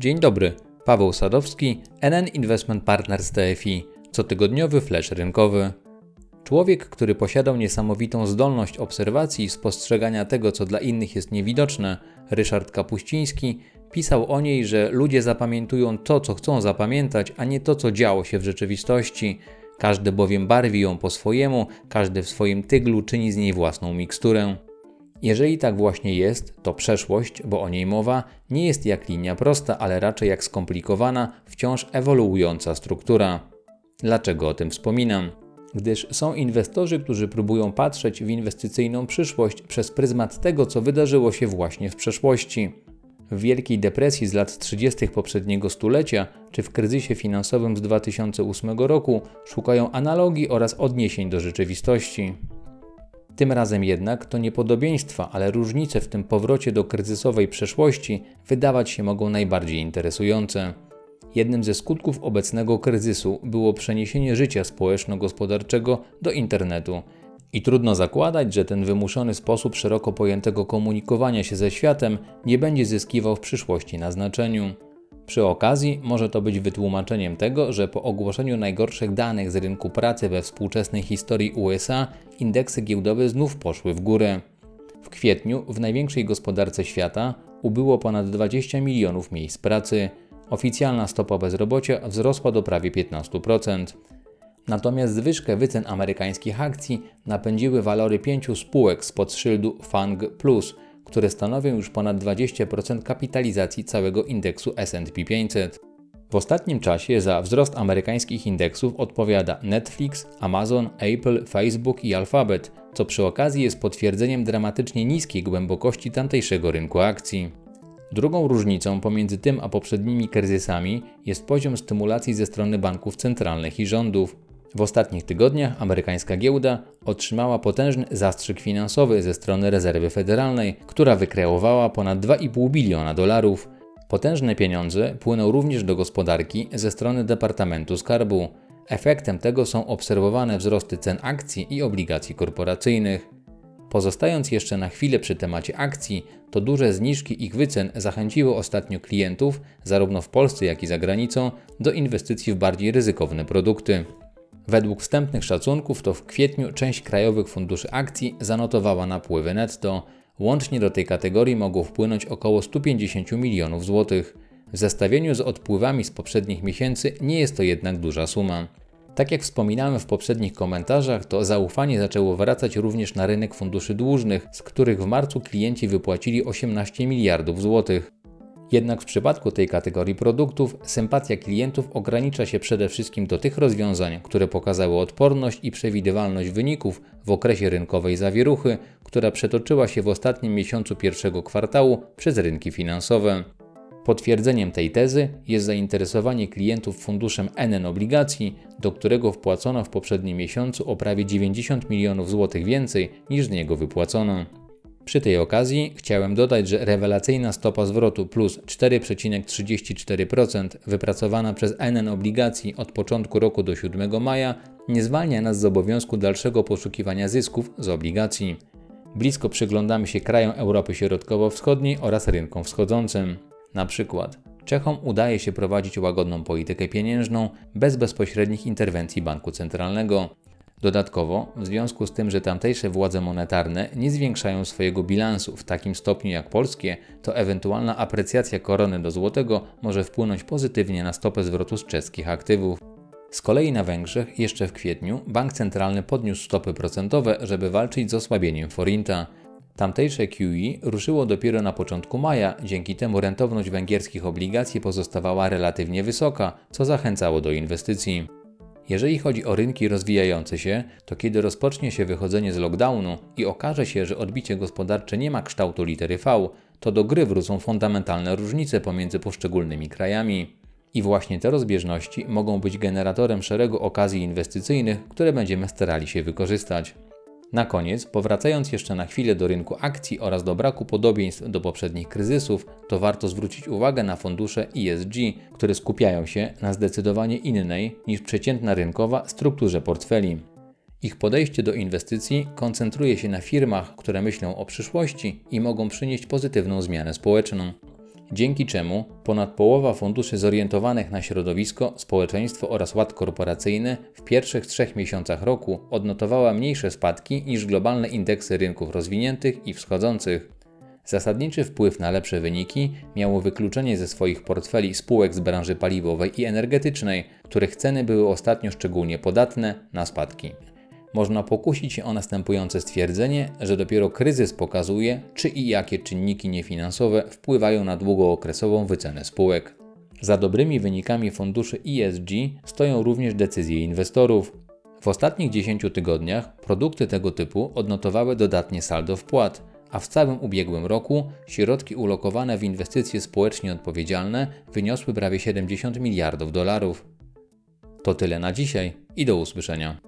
Dzień dobry, Paweł Sadowski, NN Investment Partners TFI, cotygodniowy flash rynkowy. Człowiek, który posiadał niesamowitą zdolność obserwacji i spostrzegania tego, co dla innych jest niewidoczne, Ryszard Kapuściński, pisał o niej, że ludzie zapamiętują to, co chcą zapamiętać, a nie to, co działo się w rzeczywistości. Każdy bowiem barwi ją po swojemu, każdy w swoim tyglu czyni z niej własną miksturę. Jeżeli tak właśnie jest, to przeszłość, bo o niej mowa, nie jest jak linia prosta, ale raczej jak skomplikowana, wciąż ewoluująca struktura. Dlaczego o tym wspominam? Gdyż są inwestorzy, którzy próbują patrzeć w inwestycyjną przyszłość przez pryzmat tego, co wydarzyło się właśnie w przeszłości. W Wielkiej Depresji z lat 30. poprzedniego stulecia, czy w kryzysie finansowym z 2008 roku szukają analogii oraz odniesień do rzeczywistości. Tym razem jednak to nie podobieństwa, ale różnice w tym powrocie do kryzysowej przeszłości wydawać się mogą najbardziej interesujące. Jednym ze skutków obecnego kryzysu było przeniesienie życia społeczno-gospodarczego do internetu. I trudno zakładać, że ten wymuszony sposób szeroko pojętego komunikowania się ze światem nie będzie zyskiwał w przyszłości na znaczeniu. Przy okazji może to być wytłumaczeniem tego, że po ogłoszeniu najgorszych danych z rynku pracy we współczesnej historii USA indeksy giełdowe znów poszły w górę. W kwietniu w największej gospodarce świata ubyło ponad 20 milionów miejsc pracy. Oficjalna stopa bezrobocia wzrosła do prawie 15%. Natomiast zwyżkę wycen amerykańskich akcji napędziły walory pięciu spółek spod szyldu FANG Plus – które stanowią już ponad 20% kapitalizacji całego indeksu SP 500. W ostatnim czasie za wzrost amerykańskich indeksów odpowiada Netflix, Amazon, Apple, Facebook i Alphabet, co przy okazji jest potwierdzeniem dramatycznie niskiej głębokości tamtejszego rynku akcji. Drugą różnicą pomiędzy tym a poprzednimi kryzysami jest poziom stymulacji ze strony banków centralnych i rządów. W ostatnich tygodniach amerykańska giełda otrzymała potężny zastrzyk finansowy ze strony rezerwy federalnej, która wykreowała ponad 2,5 biliona dolarów. Potężne pieniądze płyną również do gospodarki ze strony Departamentu Skarbu. Efektem tego są obserwowane wzrosty cen akcji i obligacji korporacyjnych. Pozostając jeszcze na chwilę przy temacie akcji, to duże zniżki ich wycen zachęciły ostatnio klientów, zarówno w Polsce jak i za granicą, do inwestycji w bardziej ryzykowne produkty. Według wstępnych szacunków to w kwietniu część krajowych funduszy akcji zanotowała napływy netto. Łącznie do tej kategorii mogło wpłynąć około 150 milionów złotych. W zestawieniu z odpływami z poprzednich miesięcy nie jest to jednak duża suma. Tak jak wspominałem w poprzednich komentarzach, to zaufanie zaczęło wracać również na rynek funduszy dłużnych, z których w marcu klienci wypłacili 18 miliardów złotych. Jednak w przypadku tej kategorii produktów sympatia klientów ogranicza się przede wszystkim do tych rozwiązań, które pokazały odporność i przewidywalność wyników w okresie rynkowej zawieruchy, która przetoczyła się w ostatnim miesiącu pierwszego kwartału przez rynki finansowe. Potwierdzeniem tej tezy jest zainteresowanie klientów funduszem NN obligacji, do którego wpłacono w poprzednim miesiącu o prawie 90 milionów złotych więcej niż z niego wypłacono. Przy tej okazji chciałem dodać, że rewelacyjna stopa zwrotu plus 4,34% wypracowana przez NN obligacji od początku roku do 7 maja nie zwalnia nas z obowiązku dalszego poszukiwania zysków z obligacji. Blisko przyglądamy się krajom Europy Środkowo-Wschodniej oraz rynkom wschodzącym. Na przykład Czechom udaje się prowadzić łagodną politykę pieniężną bez bezpośrednich interwencji banku centralnego. Dodatkowo, w związku z tym, że tamtejsze władze monetarne nie zwiększają swojego bilansu w takim stopniu jak polskie, to ewentualna aprecjacja korony do złotego może wpłynąć pozytywnie na stopę zwrotu z czeskich aktywów. Z kolei na Węgrzech jeszcze w kwietniu bank centralny podniósł stopy procentowe, żeby walczyć z osłabieniem forinta. Tamtejsze QE ruszyło dopiero na początku maja, dzięki temu rentowność węgierskich obligacji pozostawała relatywnie wysoka, co zachęcało do inwestycji. Jeżeli chodzi o rynki rozwijające się, to kiedy rozpocznie się wychodzenie z lockdownu i okaże się, że odbicie gospodarcze nie ma kształtu litery V, to do gry wrócą fundamentalne różnice pomiędzy poszczególnymi krajami. I właśnie te rozbieżności mogą być generatorem szeregu okazji inwestycyjnych, które będziemy starali się wykorzystać. Na koniec, powracając jeszcze na chwilę do rynku akcji oraz do braku podobieństw do poprzednich kryzysów, to warto zwrócić uwagę na fundusze ESG, które skupiają się na zdecydowanie innej niż przeciętna rynkowa strukturze portfeli. Ich podejście do inwestycji koncentruje się na firmach, które myślą o przyszłości i mogą przynieść pozytywną zmianę społeczną. Dzięki czemu ponad połowa funduszy zorientowanych na środowisko, społeczeństwo oraz ład korporacyjny w pierwszych trzech miesiącach roku odnotowała mniejsze spadki niż globalne indeksy rynków rozwiniętych i wschodzących. Zasadniczy wpływ na lepsze wyniki miało wykluczenie ze swoich portfeli spółek z branży paliwowej i energetycznej, których ceny były ostatnio szczególnie podatne na spadki. Można pokusić się o następujące stwierdzenie, że dopiero kryzys pokazuje, czy i jakie czynniki niefinansowe wpływają na długookresową wycenę spółek. Za dobrymi wynikami funduszy ESG stoją również decyzje inwestorów. W ostatnich 10 tygodniach produkty tego typu odnotowały dodatnie saldo wpłat, a w całym ubiegłym roku środki ulokowane w inwestycje społecznie odpowiedzialne wyniosły prawie 70 miliardów dolarów. To tyle na dzisiaj i do usłyszenia.